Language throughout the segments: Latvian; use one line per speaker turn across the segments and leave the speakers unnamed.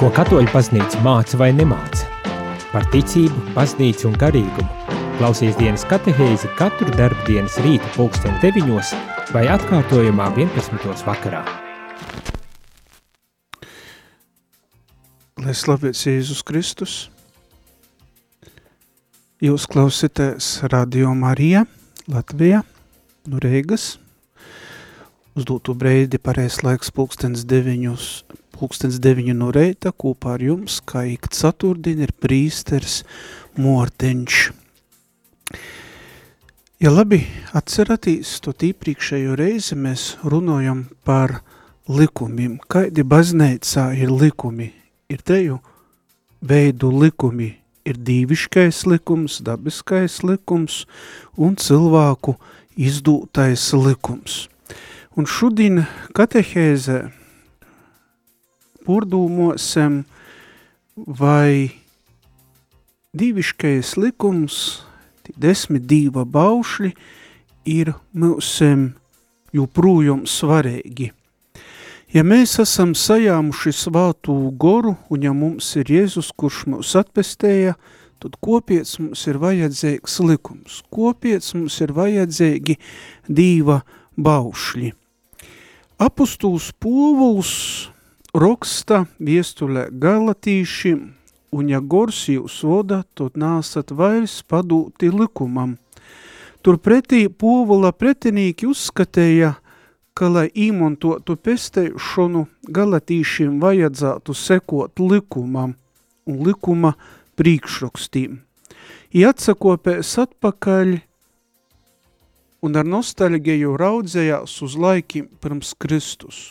Ko katoļu paznīca māca vai nemāca? Par ticību, paznīcu un garīgumu. Klausies dienas katehēzi katru darbu dienas rīta pulksten 9 vai atkārtojumā 11. vakarā.
Lai slavēts Jēzus Kristus, jūs klausieties Radio Marija Latvijā no Reigas. Uz doto breidi pareiz laiks pulkstens 9 pulkstens 9 no reita kopā ar jums, kā ik ceturtdien ir prīsters Morteņš. Ja labi atceratīs, to tīpriekšējo reizi mēs runājam par likumiem. Kādi baznīcā ir likumi? Ir treju veidu likumi. Ir dīviškais likums, dabiskais likums un cilvēku izdūtais likums. Un šodien katehēzē purdūmosim, vai dīviškais likums, desmit dīva baušļi, ir mūsim joprojām svarīgi. Ja mēs esam sajāmuši svātū goru, un ja mums ir Jēzus, kurš mūs atpestēja, tad kopiec mums ir vajadzīgs likums. Kopiec mums ir vajadzīgi dīva baušļi. Apustuls Povuls raksta viestulē galatīšiem, un ja gors jūs voda, tad nāsat vairs padūti likumam. Turpretī povula pretinīki uzskatīja, ka, lai īmontotu pesteišanu, galatīšiem vajadzētu sekot likumam un likuma priekšrakstīm. I atsakopēs atpakaļ un ar nostalģiju raudzējās uz laikiem pirms Kristus.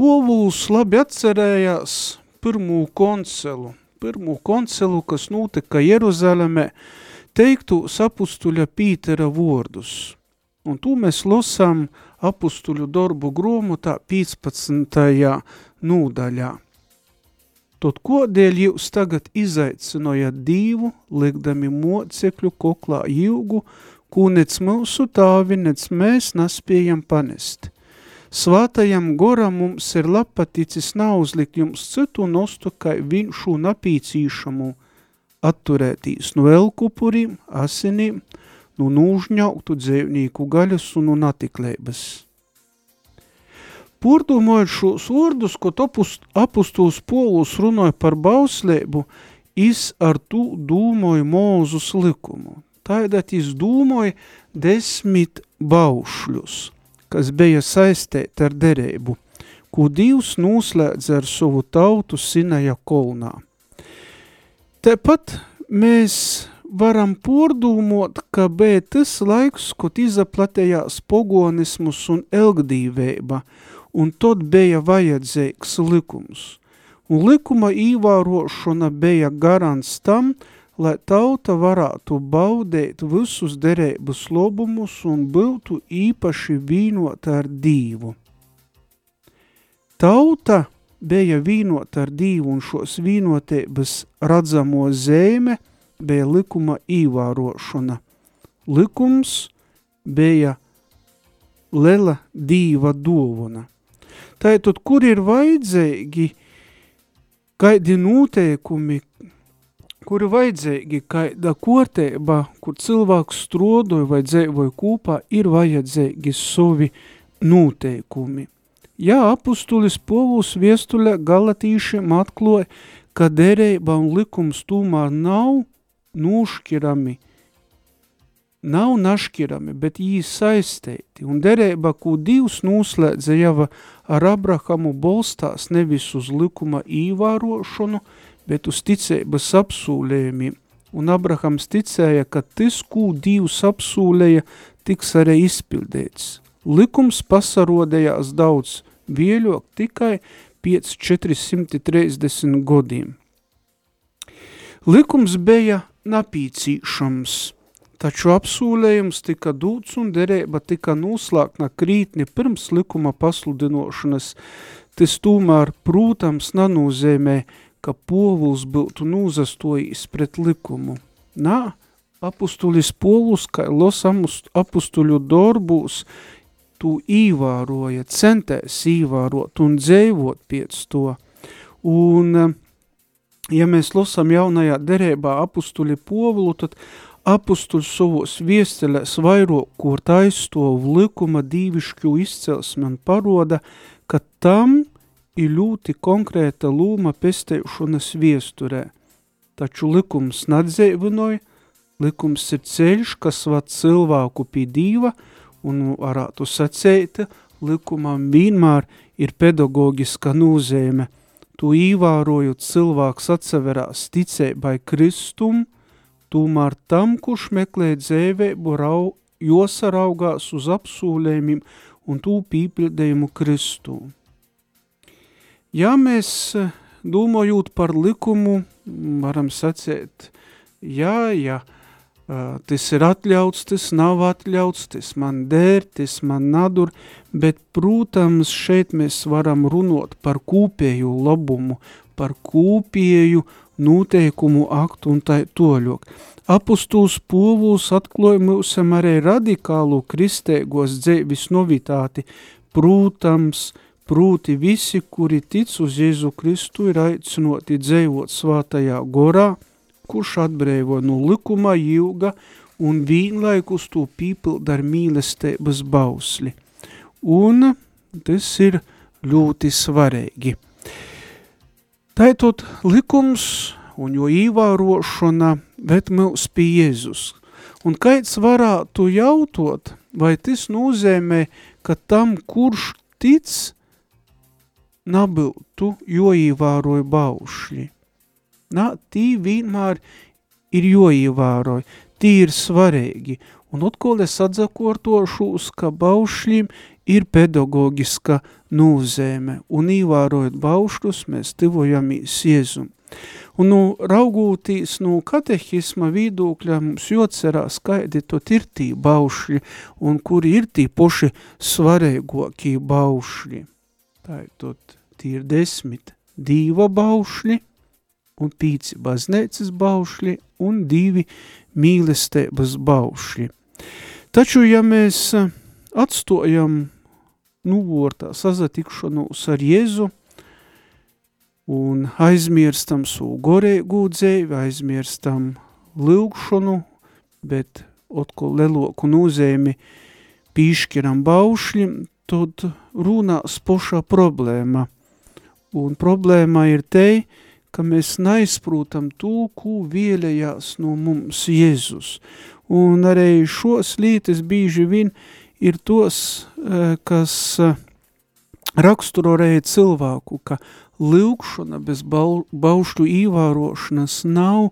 Povuls labi atcerējās pirmo koncelu, pirmo koncelu, kas notika Jeruzalemē, teiktu apustuļa Pītera vordus. Un tu mēs losam apustuļu darbu gromotā 15. nūdaļā. Tot kodēļ jūs tagad izaicinojat divu, likdami mocekļu koklā ilgu, ko nec mūsu tāvi, nec mēs naspējam panest – Svātajam goram mums ir lapaticis nauzlikt jums citu nostu, kai viņš un apīcīšamu atturētīs no elkupuriem, asinīm, no nūžņauktu dzēvnīku gaļas un no natiklēbas. Pordumojot šos vārdus, ko apustuls Polus runāja par bauslēbu, is ar tu dūmoju mūzus likumu. Taidat is dūmoja desmit baušļus – kas bija saistēta ar derēbu, ko Dievs noslēdz ar savu tautu Sinaja kolnā. Tepat mēs varam pordūmot, ka bija tas laiks, kad izaplatējās pogonismus un elgdīvēba, un tad bija vajadzīgs likums. Un likuma īvārošana bija garants tam, lai tauta varētu baudēt visus derības lobumus un būtu īpaši vīnota ar dīvu. Tauta bija vīnota ar dīvu un šos vīnotības radzamo zēme bija likuma īvārošana. Likums bija lela dīva dovana. Tātad, kur ir vajadzīgi, kaidi noteikumi, kuri vajadzīgi, kaida korteiba, kur cilvēks strodoja vai dzēvoja kūpā, ir vajadzīgi savi noteikumi. Jā, apustulis Povuls viestulē galatīšiem atkloja, ka derība un likums tūmā nav nuškirami, nav naškirami, bet jī saistēti, un derība, ko Dievs noslēdza jau ar Abrahamu bolstās nevis uz likuma īvārošanu, bet uz ticības apsūlējumiem, un Abrahams ticēja, ka tas, ko Dievs apsūlēja, tiks arī izpildēts. Likums pasarodējās daudz, vieļok tikai pēc 430 godiem. Likums bija napīcīšams, taču apsūlējums tika dūts un derēba tika noslēgta krītni pirms likuma pasludinošanas. Tas tomēr, protams, nanūzēmē, ka povuls būtu nūzastojis pret likumu. Nā, apustulis povus, kā los apustuļu darbūs, tu īvāroja, centēs īvārot un dzēvot piec to. Un, ja mēs lasām jaunajā derībā apustuļi povulu, tad apustuļi savos viestelēs vairokot aizstov likuma dīvišķu izcelsmi un paroda, ka tam ir ļoti konkrēta lūma pestēšanas viesturē. Taču likums nadzēvinoja, likums ir ceļš, kas vad cilvēku pie dīva, un varētu sacēt, likumam vienmēr ir pedagogiska nozīme – tu īvārojot cilvēks atseverās ticēbai Kristum, tūmēr tam, kurš meklē dzēvēbu, rau, josaraugās uz apsūlējumiem un tū pīpildējumu Kristū. Ja mēs domājot par likumu, varam sacēt, jā, jā, tas ir atļauts, tas nav atļauts, tas man dēr, tas man nadur, bet, protams, šeit mēs varam runot par kūpēju labumu, par kūpēju noteikumu aktu un tā toļok. Apustuls povūs atklāja mums arī radikālu kristēgos dzēvis novitāti, protams, prūti visi, kuri tic uz Jēzu Kristu, ir aicinoti dzēvot svātajā gorā, kurš atbrēvo no likuma jūga un vienlaikus to pīpilda ar mīlestības bausli – un tas ir ļoti svarīgi. Taitot likums un jo īvārošana ved mūs pie Jēzus. Un kaits varētu jautot, vai tas nozīmē, ka tam, kurš tic, nabiltu, jo īvāroja baušļi. Nā, tī vienmēr ir jo īvāroja, tī ir svarīgi. Un atkal es atzakortošos, ka baušļiem ir pedagogiska nūzēme, un īvārojot baušļus, mēs tivojamies Jēzum. Un nu, raugūtīs no nu, katehisma vīdūkļa mums jocerās, kaidi tot ir tī baušļi, un kuri ir tī poši svarīgākie baušļi. Tā ir tot tī ir desmit dīva baušļi, un pīci baznēcas baušļi, un divi mīlestības baušļi. Taču, ja mēs atstojam nuvārtā sazatikšanos ar Jēzu un aizmirstam savu gorēgu dzēvi, aizmirstam lūgšanu, bet otko leloku nūzēmi pīškiram baušļim, tad runās pošā problēma. Un problēma ir te, ka mēs neizprūtam to, ko vielējās no mums Jēzus. Un arī šos lītes bīži vien ir tos, eh, kas eh, raksturorēja cilvēku, ka lūkšana bez baušļu īvārošanas nav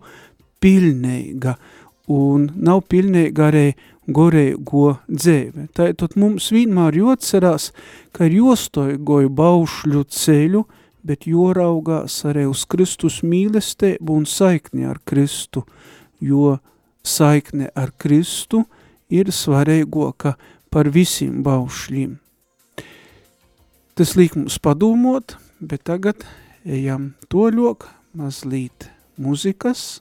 pilnīga un nav pilnīga arī gorēgo dzēve. Tātad mums vienmēr jocerās, ka ir jostoigoju baušļu ceļu, bet joraugās arī uz Kristus mīlestību un saikni ar Kristu, jo saikne ar Kristu ir svarīgo, ka par visiem baušļiem. Tas liek mums padomot, bet tagad ejam toļok mazlīt muzikas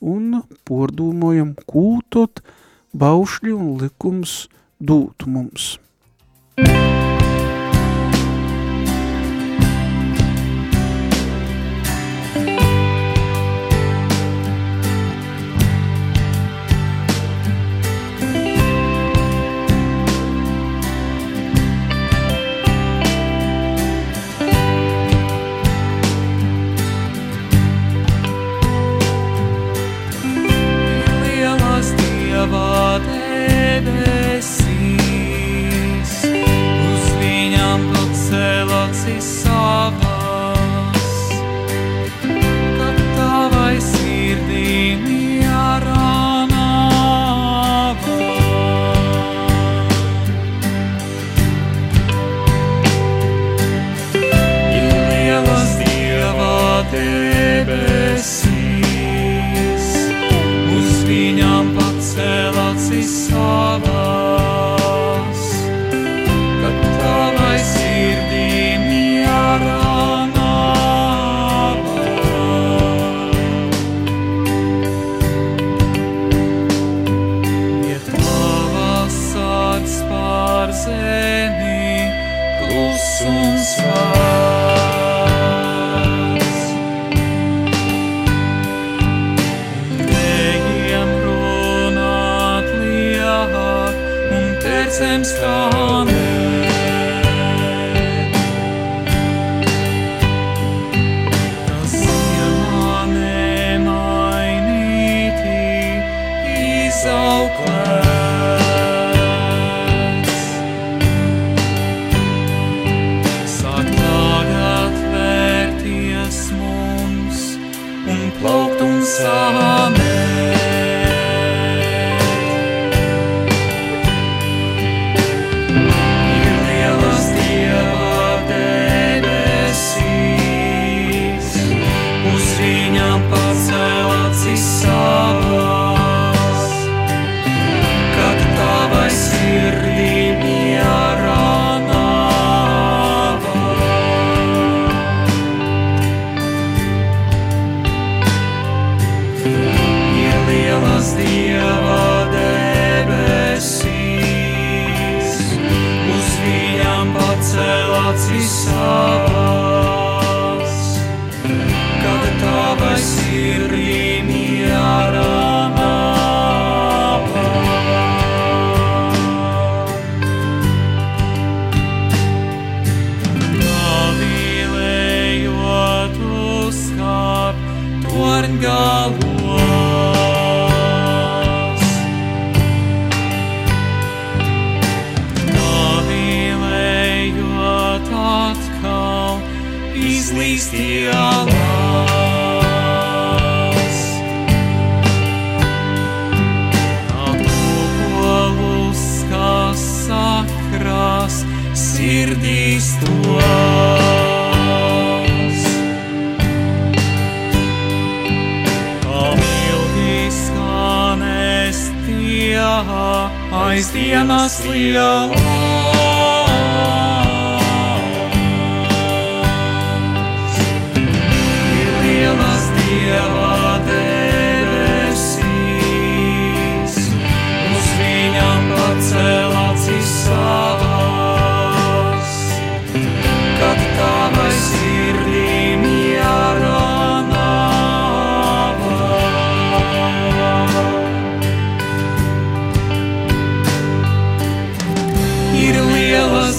un pordūmojam kūtot baušļi un likums dūt mums. Thank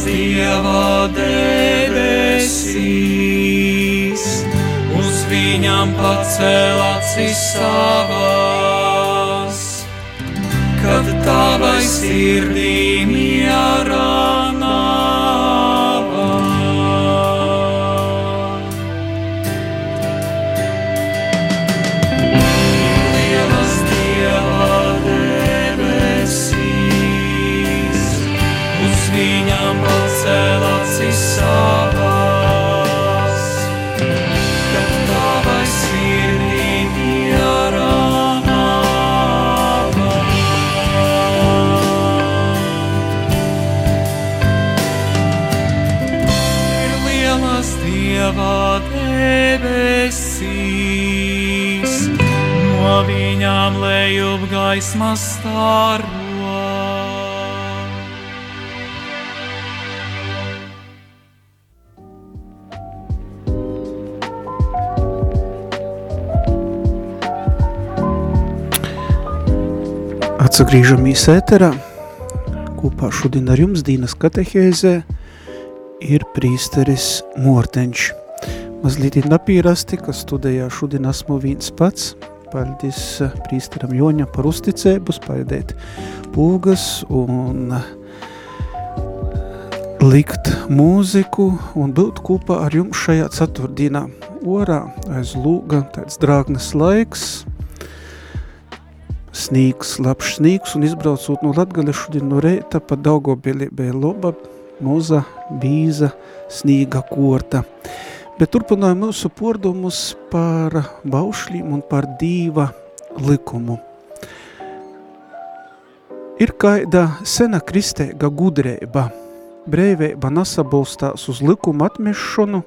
Dieva debesīs, uz viņam pacēlāts savas, kad tavai sirdī miera lejup gaismas staro.
Atsagriežamies ēterā. Kopā šodien ar jums Dīnas katehēzē ir prīsteris Morteņš. Mazliet ir napīrasti, ka studējā šodien esmu viens pats. Paldies prīsteram Joņa par uzticēbu, spaidēt pūgas un likt mūziku un būt kopā ar jums šajā ceturtdienā. Orā aiz lūga tāds drāgnas laiks, snīgs, labs snīgs, un izbraucot no Latgales šodien no reita pa Daugavpili bija loba, moza, bīza, snīga korta. Bet turpināja mūsu pordumus par baušļiem un par dīva likumu. Ir kaida sena kristēga gudrēba. Breiveiba nesabalstās uz likumu atmešanu,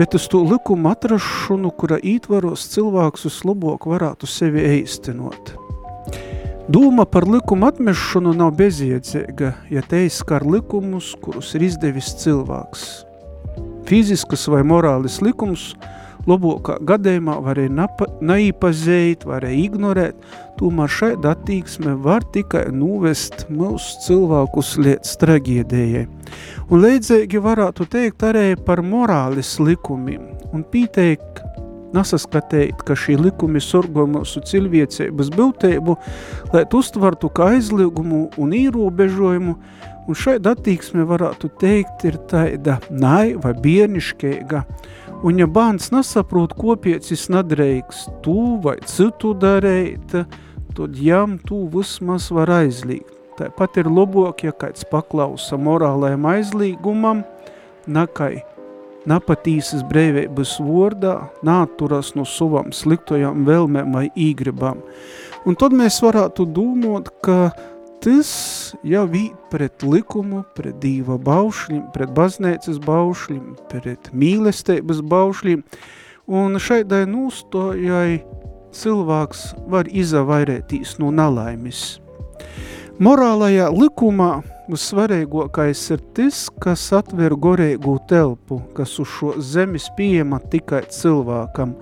bet uz to likumu atrašanu, kura ītvaros cilvēks uz labāk varētu sevi eistenot. Dūma par likumu atmešanu nav bezjēdzīga, ja te izskar likumus, kurus ir izdevis cilvēks. Fiziskas vai morālis likums labākā gadījumā varēja neīpazēt, varēja ignorēt, tomēr šāda attīksme var tikai nuvest mūsu cilvēkus līdz traģēdējai. Un līdzīgi varētu teikt arī par morālis likumiem un pīteikt, nesaskatīt, ka šī likumi sorgo mūsu cilvēcības biltēbu, lai uztvertu kā aizliegumu un ierobežojumu, un šāda attieksme varētu teikt ir tāda naiva, bierniškīga, un ja bērns nesaprot, kopiecis nadreiks tu vai citu darīt, tad jām tu vismaz var aizlīgt. Tāpat ir labāk, ja kāds paklausa morālajam aizlīgumam, nakai napatīsas breivības vordā, nāturas no savam sliktojām vēlmēm vai īgribām. Un tad mēs varētu domāt, ka tas jau vīt pret likumu, pret dīva baušļiem, pret baznēcas baušļiem, pret mīlestības baušļiem, un šaidai nūstojai cilvēks var izavairētīs no nalaimis. Morālajā likumā svarīgākais ir tas, kas atver gorīgu telpu, kas uz šo zemes pieejama tikai cilvēkam,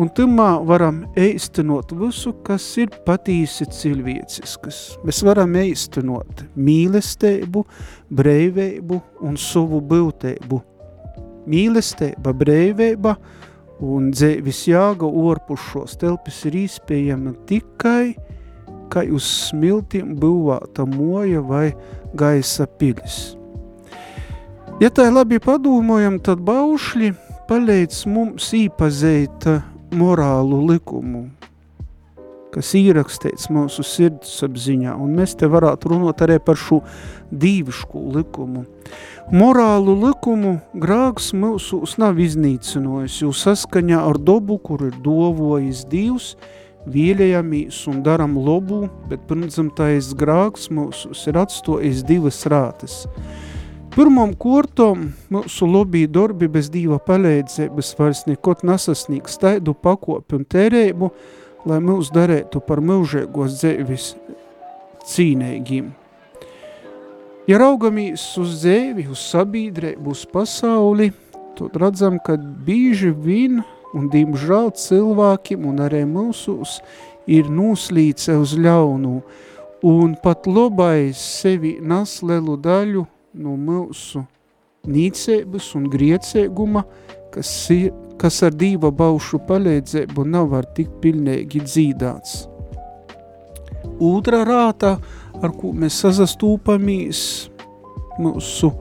un tamā varam īstenot visu, kas ir patīsi cilvēciskas. Mēs varam īstenot mīlestību, breivību un savu būtību. Mīlestība, breivība un dzēvis jāga orpus šos telpis ir īspējama tikai, kā uz smiltiem būvāta moja vai gaisa pilis. Ja tā labi padomājam, tad baušļi palīdz mums īpazēt morālu likumu, kas īrakstīts mūsu sirdsapziņā, un mēs te varētu runāt arī par šo dīvišku likumu. Morālu likumu grāks mūsus nav iznīcinojis, jo saskaņā ar dobu, kur ir dovojis Dievs, vīļajamies un daram lobu, bet pirmdzimtais grāks mūsus ir atstojis divas rātes. Pirmam kortom mūsu lobī darbi bez Dieva palīdzības vairs nekot nesasniegs taidu pakopi un tērēbu, lai mūs darētu par mūžēgos dzēvis cīnēgiem. Ja raugamies uz dzēvi, uz sabiedrību, uz pasauli, tad redzam, ka bīži vien un diemžēl cilvēkiem un arī mūsus ir nuslīce uz ļaunu, un pat lobais sevi nas lielu daļu no mūsu nīcības un griecēguma, kas, ir, kas ar dīva baušu palīdzību nav var tik pilnīgi dzīdāts. Otra rāta, ar ko mēs sazastūpamies, mūsu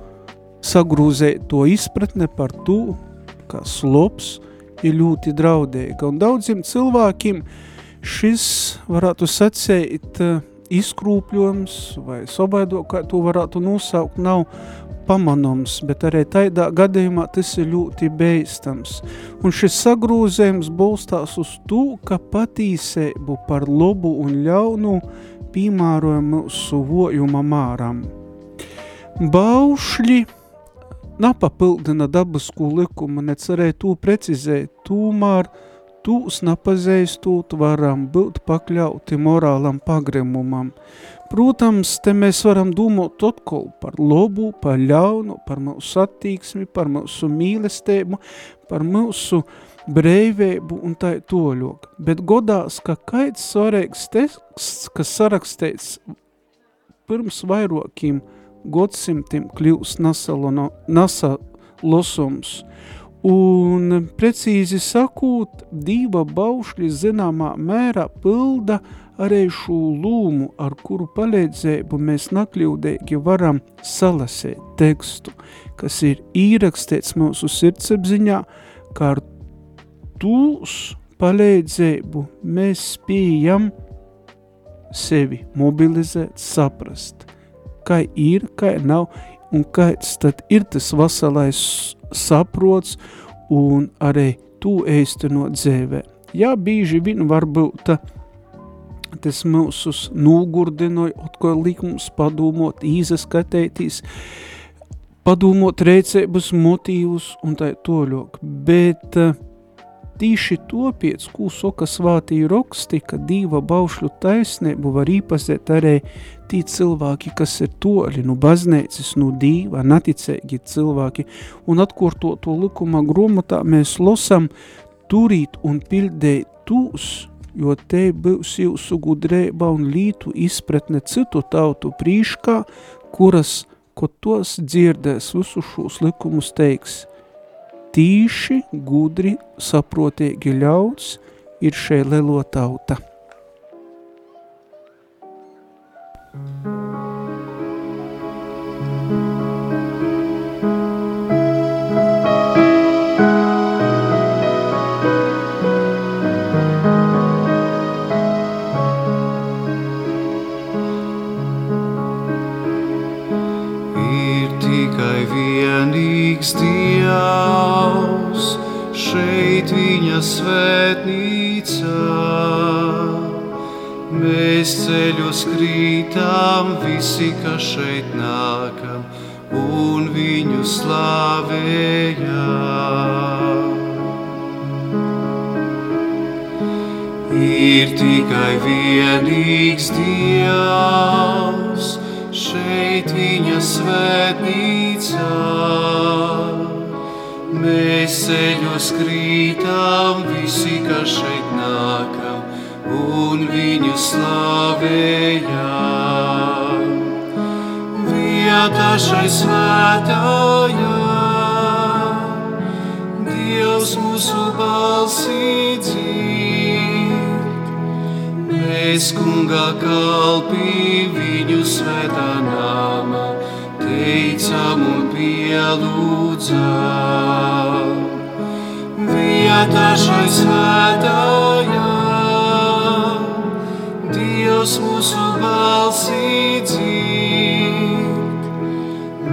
sagrūzēt to izpratne par to, kā slops ir ļoti draudīga. Un daudziem cilvēkiem šis, varētu sacēt, izkrūpļojums vai sobaido, kā to varētu nosaukt, nav pamanums, bet arī tādā gadījumā tas ir ļoti beistams. Un šis sagrūzējums balstās uz to, ka patīsēbu par labu un ļaunu piemērojam mūsu vojuma māram. Baušļi napapildina dabasku likumu, necerēja to precizēt, tūmār tūs napazeistūt varam būt pakļauti morālam pagremumam. Protams, te mēs varam domāt atkal par lobu, par ļaunu, par mūsu attīksmi, par mūsu mīlestību, par mūsu breivību un tā toļok. Bet godās, ka kaits svarīgs teksts, kas sarakstīts pirms vairākiem godsimtiem kļūst nasalosums. Un precīzi sakot, diva baušļi zināmā mērā pilda arī šo lūmu, ar kuru palīdzību mēs nakļūdīgi varam salasēt tekstu, kas ir īrakstīts mūsu sirdsapziņā, kā ar tūs palīdzību mēs spējam sevi mobilizēt, saprast, kā ir, kā nav, un kāds tad ir tas vasalais saprots un arī tu ēstenot dzēvē. Jā, bīži vien varbūt tas mūsus nogurdinoja, atkal lik mums padomot, īzaskatētīs, padomot reicēbus, motīvus un tā toļok. Bet uh, tīši topiec, ko soka svātī roksti, ka dīva baušļu taisnību var īpazēt arī tī cilvēki, kas ir toļi, nu baznēcis, nu dīva, naticēgi cilvēki, un atkorto to likuma gromotā mēs losam turīt un pildēt tūs, jo te būs jūsu gudrība un lītu izpratne citu tautu prīškā, kuras, ko tos dzirdēs visu šos likumus teiks. Tīši, gudri, saprotīgi ļauds ir šeit lelo tauta. Thank you.
vienīgs Dievs, šeit viņa svētnīca. Mēs ceļus krītām visi, kas šeit nākam, un viņu slavējam. Ir tikai vienīgs Dievs šeit viņa svētnīcā. Mēs ceļos krītām, visi, kas šeit nākam, un viņu slavējam. Vietā šai svētājā, Dievs mūsu balsī dzird. Mēs kungā kalpī viņu svētā nāmā, teicam un pielūdzam. Vietā šai svētājā, Dievs mūsu balsī dzird.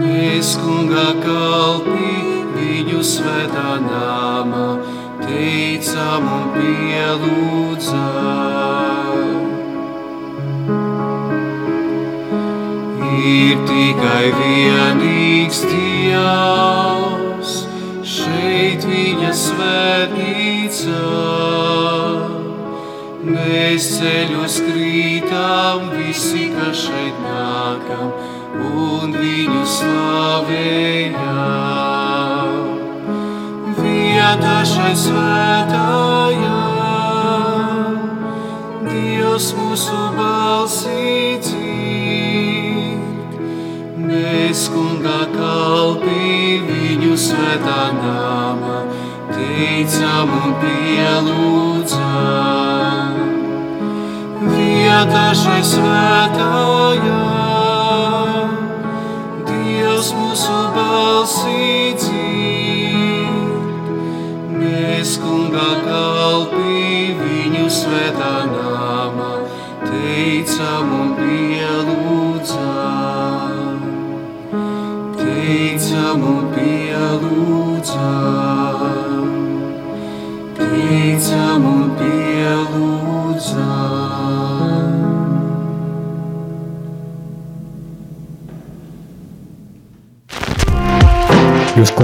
Mēs kungā kalpī viņu svētā nāmā, teicam un pielūdzam. Ir tikai vienīgs Dievs, svētnīca. Mēs ceļos krītām, visi, kas šeit nākam, un viņu slavējam. Vietā šai svētājā, Vietā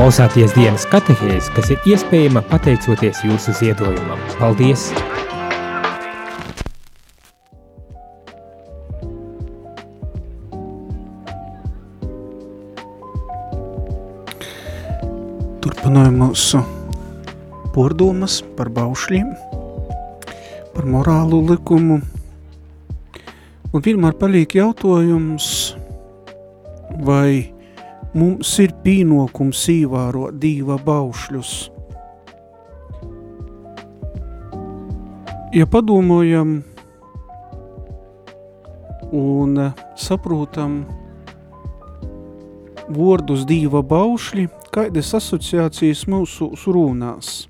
klausāties dienas katehēs, kas ir iespējama pateicoties jūsu ziedojumam. Paldies!
Turpinājam mūsu pordomas par baušļiem, par morālu likumu. Un vienmēr paliek jautājums, vai mums ir pienākums ievērot dieva baušļus. Ja padomājam un saprotam vārdus dieva baušļi, kādas asociācijas mūsu runās.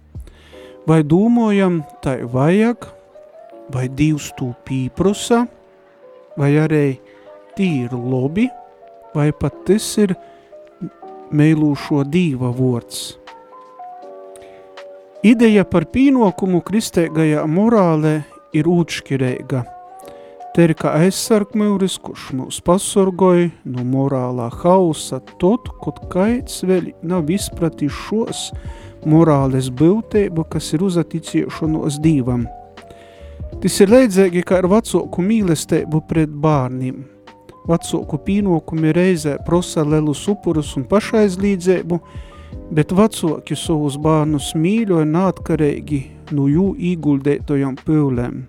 Vai domājam, tai vajag, vai divs tū pīprusa, vai arī tīri lobi, vai pat tas ir mēlūšo dīva vords. Ideja par pīnokumu kristēgajā morālē ir ūtškirēga. Te ir kā aizsargmeuris, kurš mūs pasorgoja no morālā hausa tot, kaut kaits vēl nav izpratis šos morāles būtību, kas ir uzaticiešanos dīvam. Tas ir leidzēgi kā ar vecāku mīlestību pret bārniem. Vecāku pīnokumi reizē prosa lelus upurus un pašaizlīdzību, bet vecāki savus bērnus mīļoja neatkarīgi no jū īguldētojām pūlēm.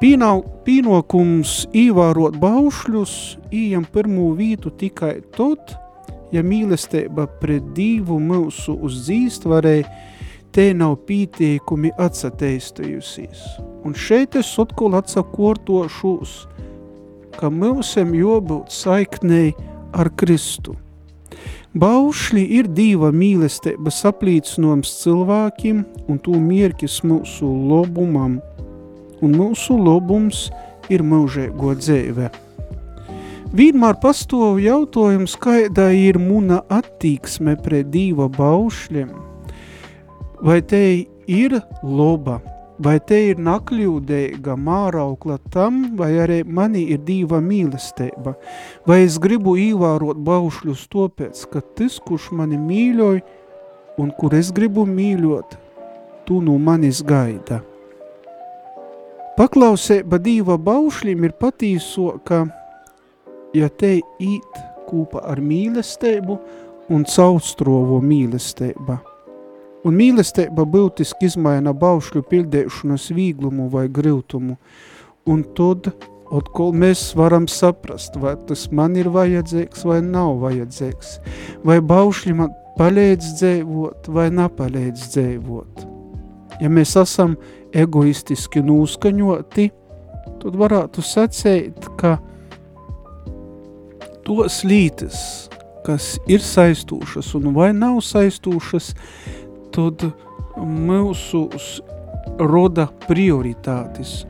Pīnau, pīnokums īvārot baušļus ījam pirmū vītu tikai tot, ja mīlestība pret Dīvu mūsu uz dzīst varēja, te nav pītiekumi atsateistajusies. Un šeit es atkal atsakortošos, ka mūsam jobūt saiknei ar Kristu. Baušļi ir Dīva mīlestības aplīcinājums cilvēkiem un tū mierkis mūsu lobumam – un mūsu lobums ir mūžēgo dzīve. Vienmēr pastāv jautājums, kāda ir muna attīksme pret Dieva baušļiem. Vai te ir loba, vai te ir nakļūdēga māraukla tam, vai arī mani ir Dieva mīlestība, vai es gribu īvārot baušļus tāpēc, ka tas, kurš mani mīļoja un kur es gribu mīļot, tu no manis gaida. Paklausība Dīva baušļiem ir patīso, ka ja te īt kūpa ar mīlestību un caurstrovo mīlestība. Un mīlestība būtiski izmaina baušļu pildēšanas vīglumu vai griltumu, un tad atkal mēs varam saprast, vai tas man ir vajadzīgs vai nav vajadzīgs, vai baušļi man palīdz dzīvot vai nepalīdz dzīvot. Ja mēs esam egoistiski nūskaņoti, tad varētu sacēt, ka tos lītes, kas ir saistūšas un vai nav saistūšas, tad mūsus roda prioritātes.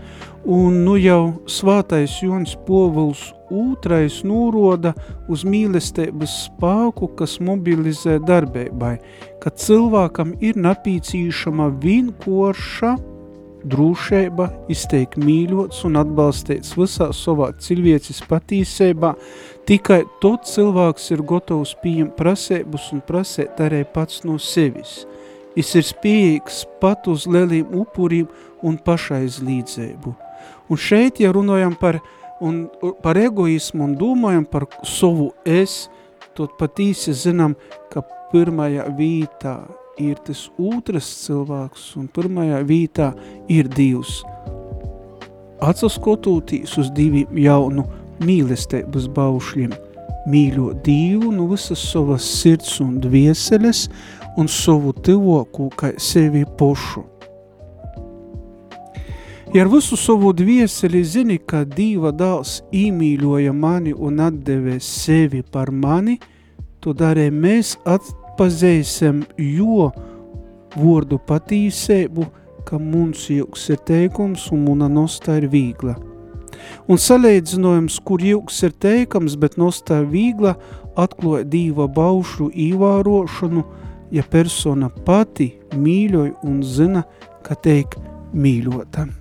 Un nu jau svātais Jonis Povuls otrais nūroda uz mīlestības spāku, kas mobilizē darbībai, ka cilvēkam ir napīcīšama vienkorša drūšība, izteikt mīļots un atbalstīts visā savā cilvēcis patīsībā, tikai tot cilvēks ir gatavs pieņemt prasības un prasēt arī pats no sevis. Is ir spējīgs pat uz lieliem upuriem un pašaizlīdzību. Un šeit, ja runājam par, un, par egoismu un domājam par savu es, tad patīsi zinām, ka pirmajā vītā ir tas otrs cilvēks un pirmajā vītā ir Dievs. Atsaskotūtīs uz diviem jaunu mīlestības baušļiem, mīļo Dievu no visas savas sirds un dvieseles un savu tivoku kā sevi pošu. Ja ar visu savu dvieseli zini, ka Dieva dāls īmīļoja mani un atdevē sevi par mani, tad arī mēs atpazīsim jo vārdu patīsību, ka mums jūks ir teikums un muna nostā ir vīgla. Un salīdzinojums, kur jūks ir teikams, bet nostā vīgla, atklāja Dieva baušu īvārošanu, ja persona pati mīļoja un zina, ka teik mīļotam.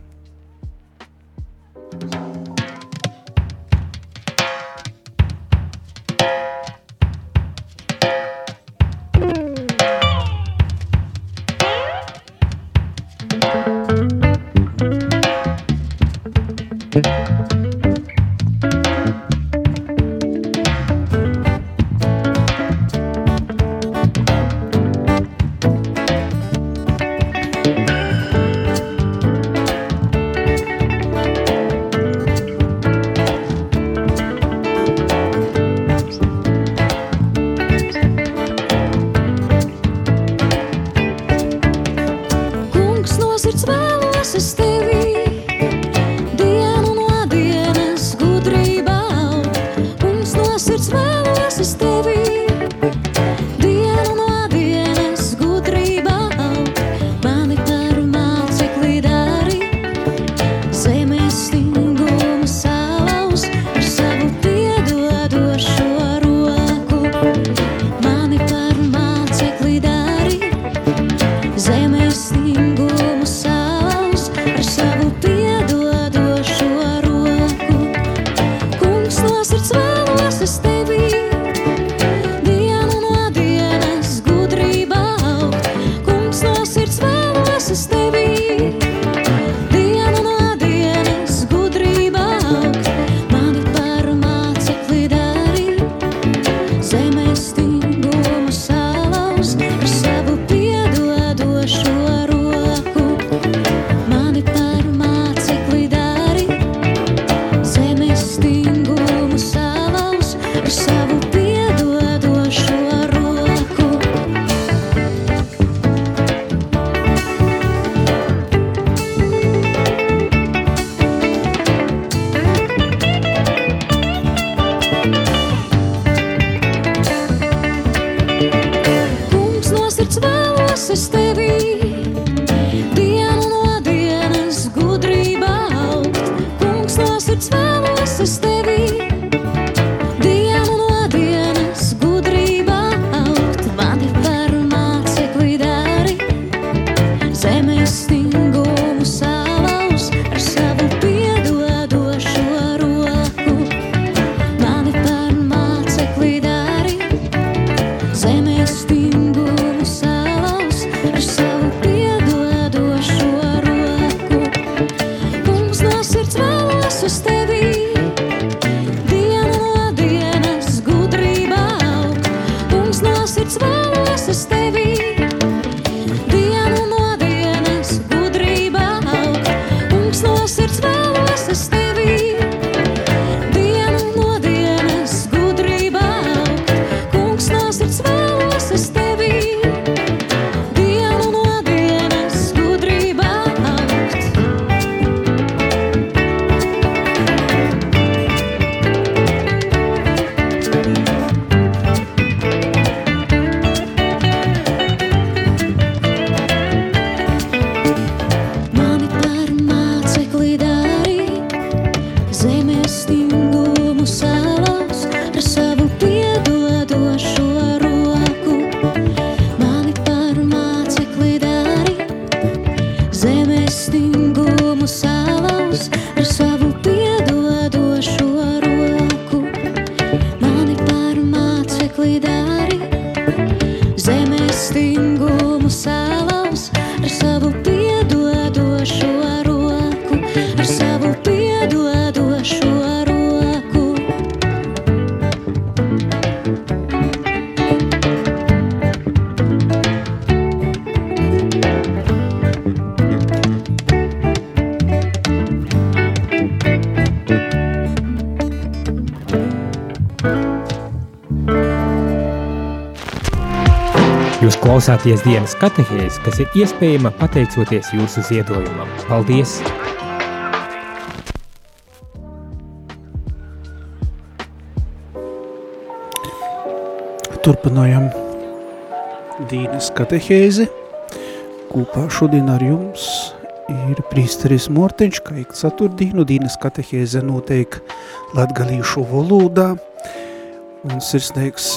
Klausāties dienas katehēs, kas ir iespējama pateicoties jūsu ziedojumam. Paldies!
Turpinājam dienas katehēzi. Kopā šodien ar jums ir prīsteris Morteņš, kā ik ceturtdienu dienas katehēze noteik latgalīšu valodā. Un sirsnīgs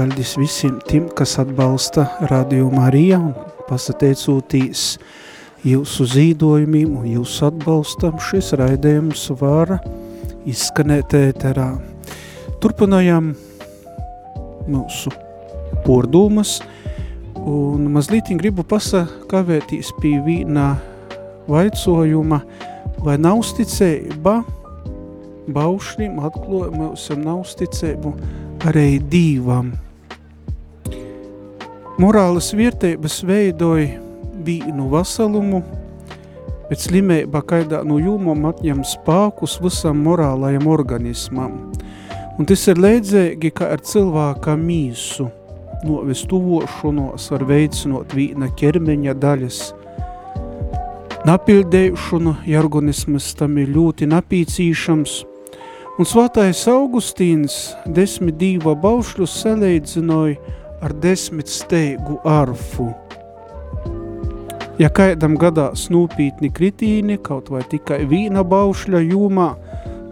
paldies visiem tiem, kas atbalsta Radio Marija un pasateicūtīs jūsu zīdojumiem un jūsu atbalstam šis raidījums var izskanēt ēterā. Turpinājam mūsu pordūmas un mazliet gribu pasakavētīs pie vīnā vaicojuma, vai nav uzticība baušļiem atklāja mūsu nav uzticību arī dīvam. Morālas vietības veidoja vīnu vasalumu, bet slimība kaidā no jūmam atņem spākus visam morālajam organismam. Un tas ir leidzēgi, ka ar cilvēka mīsu novest tuvošanos var veicinot vīna ķermeņa daļas – napildēšanu, ja organismas tam ir ļoti napīcīšams. Un svātais Augustīns desmit dīva baušļus salīdzinoja ar desmit steigu arfu. Ja kaidam gadās nūpītni kritīni, kaut vai tikai vīna baušļa jūmā,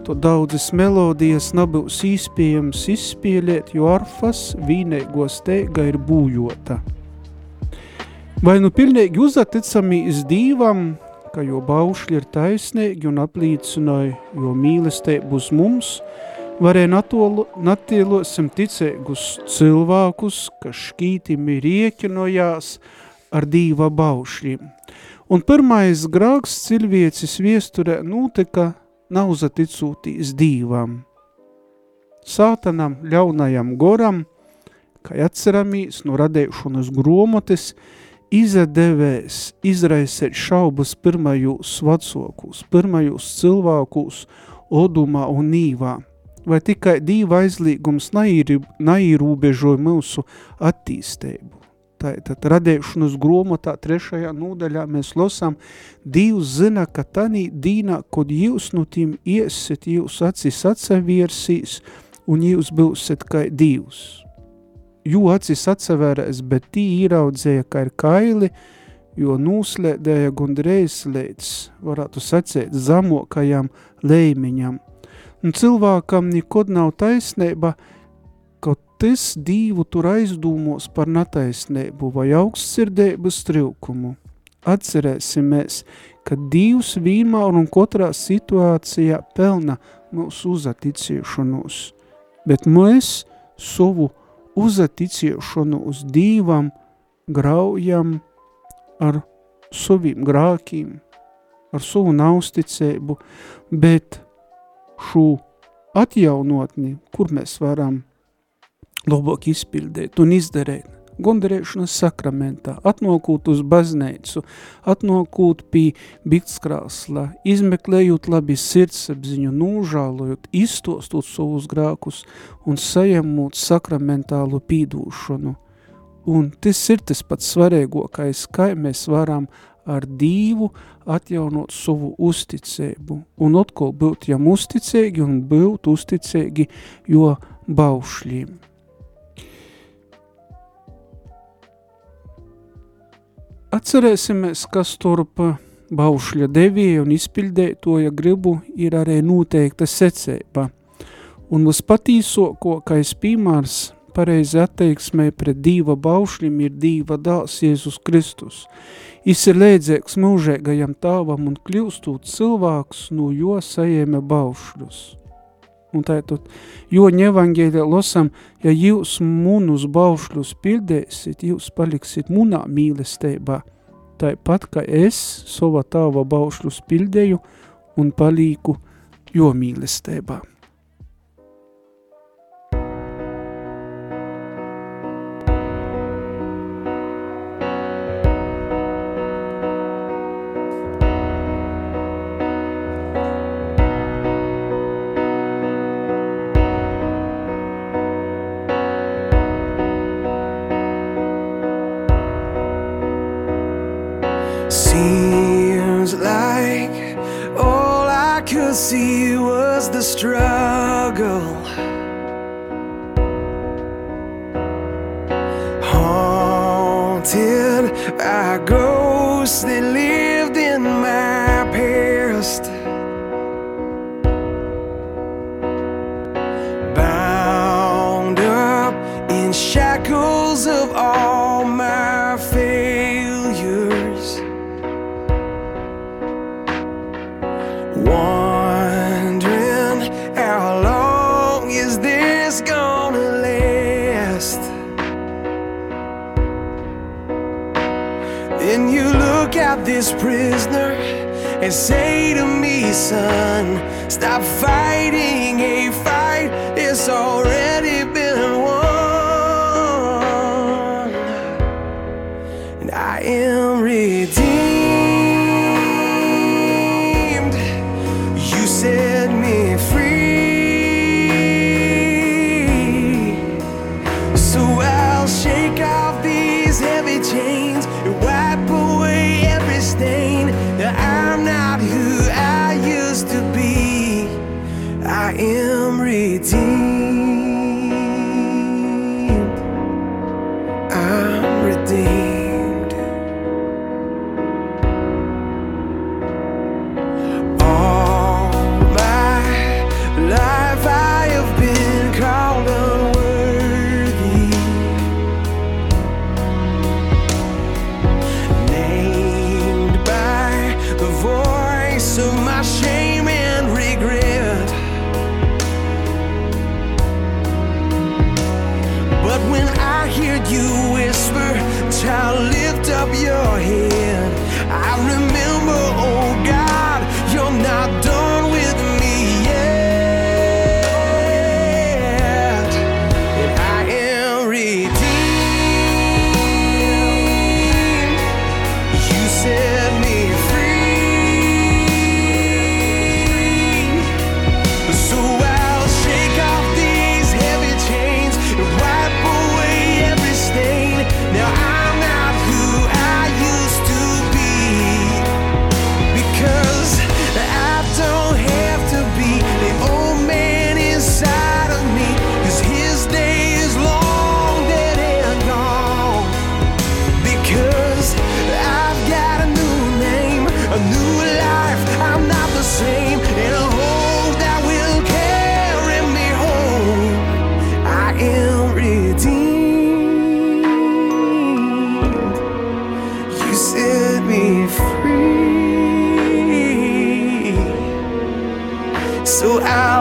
to daudzas melodijas nebūs īspējams izspēlēt, jo arfas vīnēgo steiga ir būjota. Vai nu pilnīgi uzaticamīs dīvam, ka jo baušļi ir taisnīgi un aplīcināja, jo mīlestība uz mums, varēja natielosim ticēgus cilvēkus, kas šķītimi rieķinojās ar dīva baušļiem. Un pirmais grāks cilvēcis viesturē notika nauzaticūtīs dīvam. Sātanam, ļaunajam goram, kā atceramīs no radēšanas gromotes, izadevēs izraisēt šaubas pirmajos vecokūs, pirmajos cilvēkūs odumā un nīvā, vai tikai diva aizlīgums naīrūbežoja mūsu attīstību. Tātad radēšanas gromotā trešajā nūdaļā mēs losām, Dievs zina, ka tanī dīnā, kod jūs no tiem iesit, jūs acis atsavērsīs, un jūs būsiet kā Dievs jū acis atsavērēs, bet tī īraudzēja, ka ir kaili, jo nūslēdēja gundreiz līdz, varētu sacēt, zamokajam lēmiņam. Un cilvēkam nekod nav taisnība, ka tas dīvu tur aizdūmos par nataisnību vai augstsirdības trūkumu. Atcerēsimies, ka Dievs vienmēr un katrā situācijā pelna mūsu uzaticīšanos, bet mēs savu uzaticēšanu uz Dīvam graujam ar saviem grākiem, ar savu nausticēbu, bet šo atjaunotni, kur mēs varam labāk izpildīt un izdarīt, gondarēšanas sakramentā, atnokūt uz bazneicu, atnokūt pie biktskrāsla, izmeklējot labi sirdsapziņu, nūžālojot, iztostot savus grākus un sajamot sakramentālu pīdūšanu. Un tas ir tas pats svarīgākais, kā mēs varam ar dīvu atjaunot savu uzticēbu un atkal būt jam uzticēgi un būt uzticēgi jo baušļiem. Atcerēsimies, kas turp baušļa devīja un izpildētoja gribu ir arī noteikta secība. Un vispatīsokais piemērs pareizi atteiksmē pret dīva baušļim ir dīva dāls Jēzus Kristus. Is ir lēdzēks mūžēgajam tāvam un kļūstūt cilvēks, no jo sajēma baušļus. Un tātad, jo ņevangēļa losam, ja jūs munus baušļus pildēsit, jūs paliksit munā mīlestībā, tāpat, ka es sova tāva baušļus pildēju un palīku jo mīlestībā.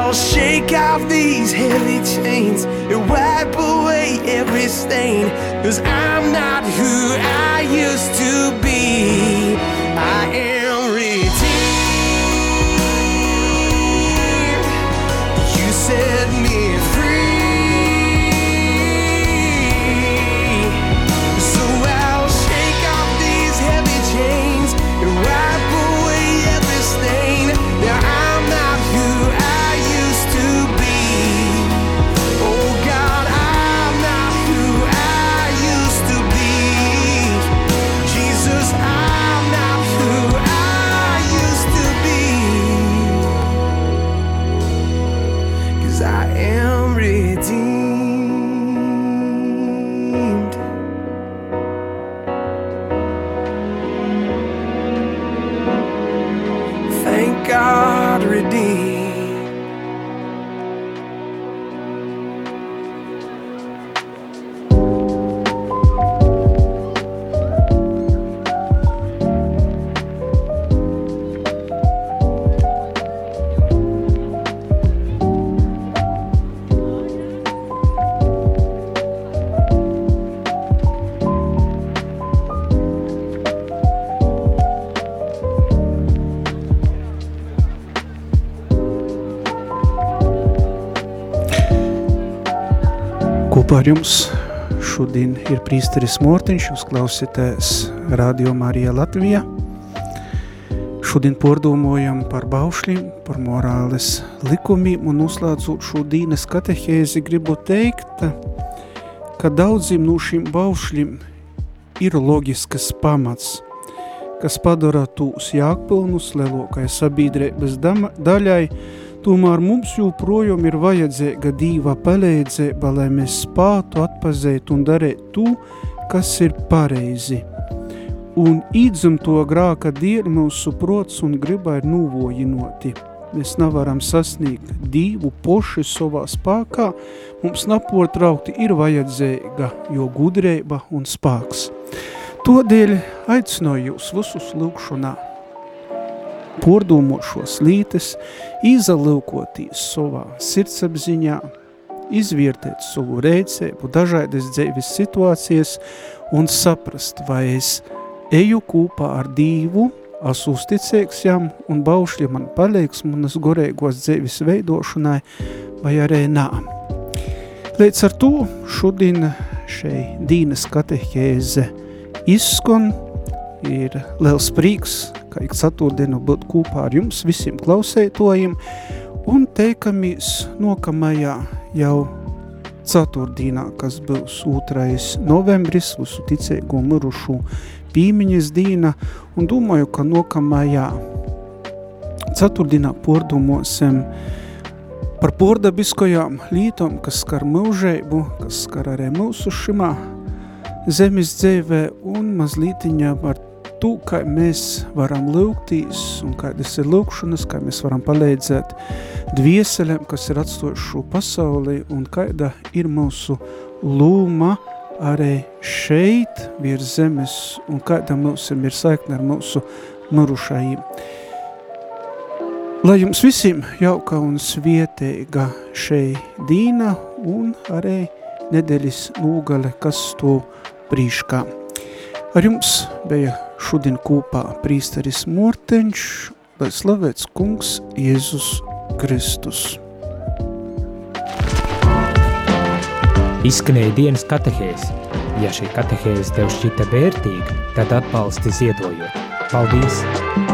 I'll shake off these heavy chains and wipe away every stain. Cause I'm not who I used to be. I am.
Kopā ar jums šodien ir prīsteris Mortiņš, jūs klausītēs Radio Marija Latvija. Šodien pordomojam par baušļiem, par morāles likumiem un uzslēdzot šo dīnes katehēzi gribu teikt, ka daudziem no šiem baušļiem ir loģiskas pamats, kas padara tūs jākpilnus lielākai sabiedrības daļai, tomēr mums joprojām ir vajadzīga dīva palīdzība, lai mēs spātu atpazīt un darīt to, kas ir pareizi. Un īdzimto grāka dēļ mūsu prots un griba ir nūvojinoti. Mēs nevaram sasniegt divu poši savā spēkā, mums naportraukti ir vajadzīga jo gudrība un spēks. Todēļ aicināju jūs visus lūkšanā, pordomošos lītes, izalūkotīs savā sirdsapziņā, izvērtēt savu reicēbu, dažādas dzīves situācijas un saprast, vai es eju kopā ar Dievu, es uzticēks jam un baušļi man palīgs manas gorēgos dzīves veidošanai, vai arī nā. Līdz ar to šodien šei dīnas katehēze izskan, ir liels prīks, ka ik ceturtdienu būt kopā ar jums visiem klausētojiem un teikamies nokamajā jau ceturtdienā, kas būs 2. novembris, visu ticēgo mirušu pīmiņas dīna, un domāju, ka nokamajā ceturtdienā pordumosim par pordabiskajām lītom, kas skar mūžeibu, kas skar arī mūsu šimā zemes dzīvē, un mazlītiņā par to, kā mēs varam lūgtīs, un kādas ir lūkšanas, kā mēs varam palīdzēt dvieselēm, kas ir atstojuši šo pasauli, un kāda ir mūsu lūma, arī šeit virs zemes un kāda mums ir saikne ar mūsu mirušajiem. Lai jums visiem jauka un svietēga šei dīna un arī nedēļas nūgale, kas to prīškā. Ar jums bija šodien kopā prīsteris Morteņš, lai slavēts kungs Jēzus Kristus.
Izskanēja dienas katehēs. Ja šī katehēze tev šķita vērtīga, tad atbalsti ziedojot. Paldies!